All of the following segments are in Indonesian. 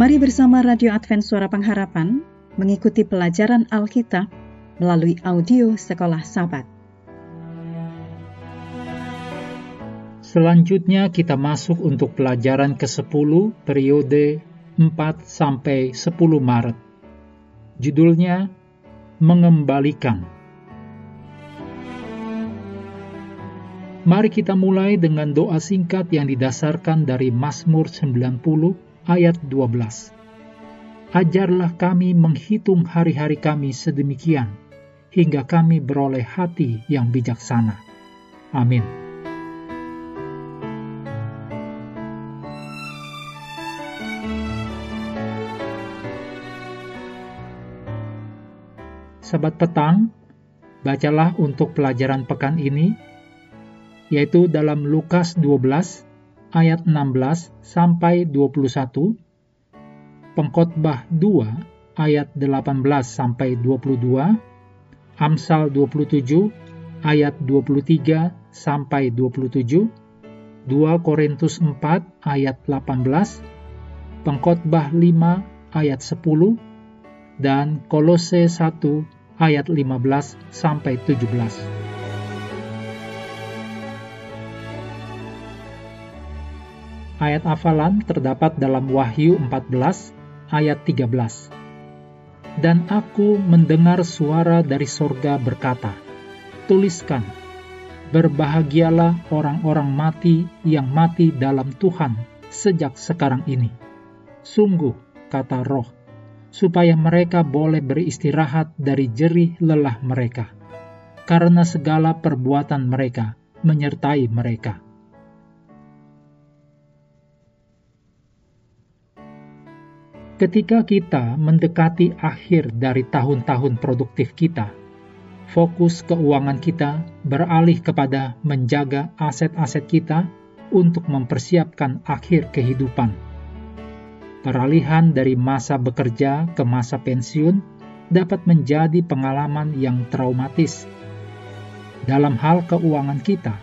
Mari bersama Radio Advent Suara Pengharapan mengikuti pelajaran Alkitab melalui audio Sekolah Sabat. Selanjutnya kita masuk untuk pelajaran ke-10 periode 4 sampai 10 Maret. Judulnya Mengembalikan. Mari kita mulai dengan doa singkat yang didasarkan dari Mazmur 90 ayat 12. Ajarlah kami menghitung hari-hari kami sedemikian, hingga kami beroleh hati yang bijaksana. Amin. Sahabat petang, bacalah untuk pelajaran pekan ini, yaitu dalam Lukas 12 ayat 16 sampai 21, Pengkhotbah 2 ayat 18 sampai 22, Amsal 27 ayat 23 sampai 27, 2 Korintus 4 ayat 18, Pengkhotbah 5 ayat 10, dan Kolose 1 ayat 15 sampai 17. Ayat hafalan terdapat dalam Wahyu 14 ayat 13. Dan aku mendengar suara dari sorga berkata, Tuliskan, berbahagialah orang-orang mati yang mati dalam Tuhan sejak sekarang ini. Sungguh, kata roh, supaya mereka boleh beristirahat dari jerih lelah mereka, karena segala perbuatan mereka menyertai mereka Ketika kita mendekati akhir dari tahun-tahun produktif kita, fokus keuangan kita beralih kepada menjaga aset-aset kita untuk mempersiapkan akhir kehidupan. Peralihan dari masa bekerja ke masa pensiun dapat menjadi pengalaman yang traumatis. Dalam hal keuangan kita,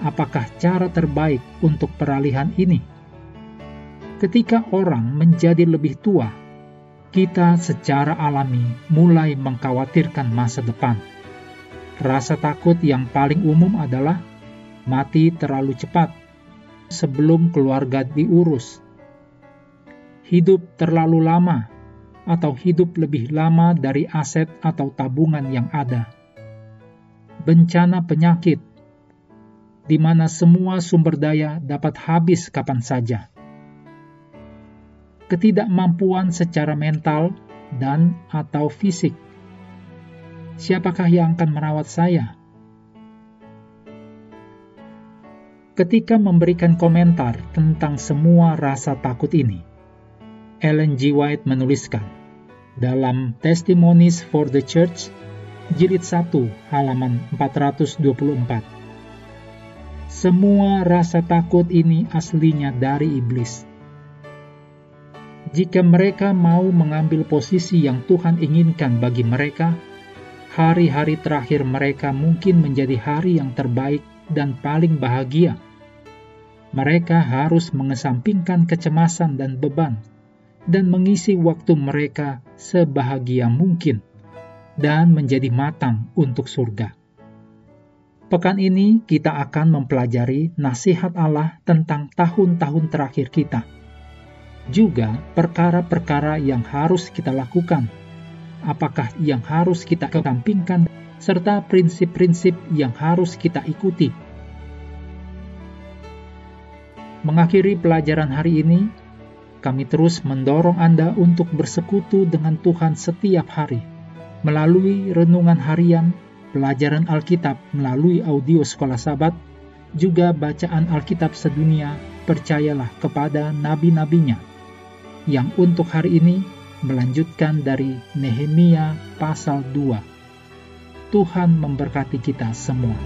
apakah cara terbaik untuk peralihan ini? Ketika orang menjadi lebih tua, kita secara alami mulai mengkhawatirkan masa depan. Rasa takut yang paling umum adalah mati terlalu cepat sebelum keluarga diurus, hidup terlalu lama, atau hidup lebih lama dari aset atau tabungan yang ada, bencana penyakit, di mana semua sumber daya dapat habis kapan saja ketidakmampuan secara mental dan atau fisik. Siapakah yang akan merawat saya? Ketika memberikan komentar tentang semua rasa takut ini, Ellen G. White menuliskan dalam Testimonies for the Church, jilid 1, halaman 424. Semua rasa takut ini aslinya dari iblis jika mereka mau mengambil posisi yang Tuhan inginkan bagi mereka, hari-hari terakhir mereka mungkin menjadi hari yang terbaik dan paling bahagia. Mereka harus mengesampingkan kecemasan dan beban dan mengisi waktu mereka sebahagia mungkin dan menjadi matang untuk surga. Pekan ini kita akan mempelajari nasihat Allah tentang tahun-tahun terakhir kita juga perkara-perkara yang harus kita lakukan, apakah yang harus kita kesampingkan, serta prinsip-prinsip yang harus kita ikuti. Mengakhiri pelajaran hari ini, kami terus mendorong Anda untuk bersekutu dengan Tuhan setiap hari, melalui renungan harian, pelajaran Alkitab melalui audio Sekolah Sabat, juga bacaan Alkitab sedunia, percayalah kepada nabi-nabinya yang untuk hari ini melanjutkan dari Nehemia pasal 2. Tuhan memberkati kita semua.